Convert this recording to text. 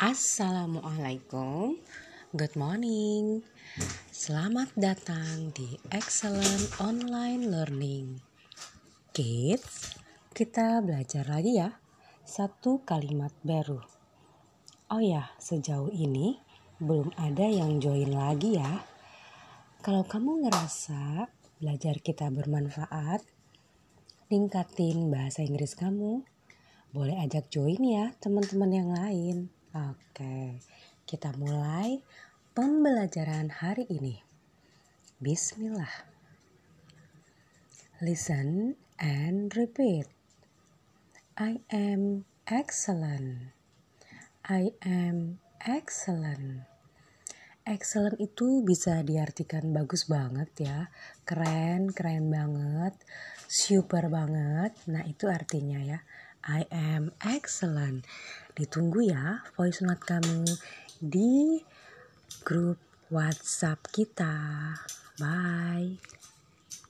Assalamualaikum, good morning. Selamat datang di Excellent Online Learning. Kids, kita belajar lagi ya. Satu kalimat baru. Oh ya, sejauh ini belum ada yang join lagi ya. Kalau kamu ngerasa belajar kita bermanfaat, tingkatin bahasa Inggris kamu, boleh ajak join ya teman-teman yang lain. Oke, kita mulai pembelajaran hari ini. Bismillah. Listen and repeat. I am excellent. I am excellent. Excellent itu bisa diartikan bagus banget ya, keren, keren banget, super banget. Nah, itu artinya ya. I am excellent. Ditunggu ya voice note kamu di grup WhatsApp kita. Bye.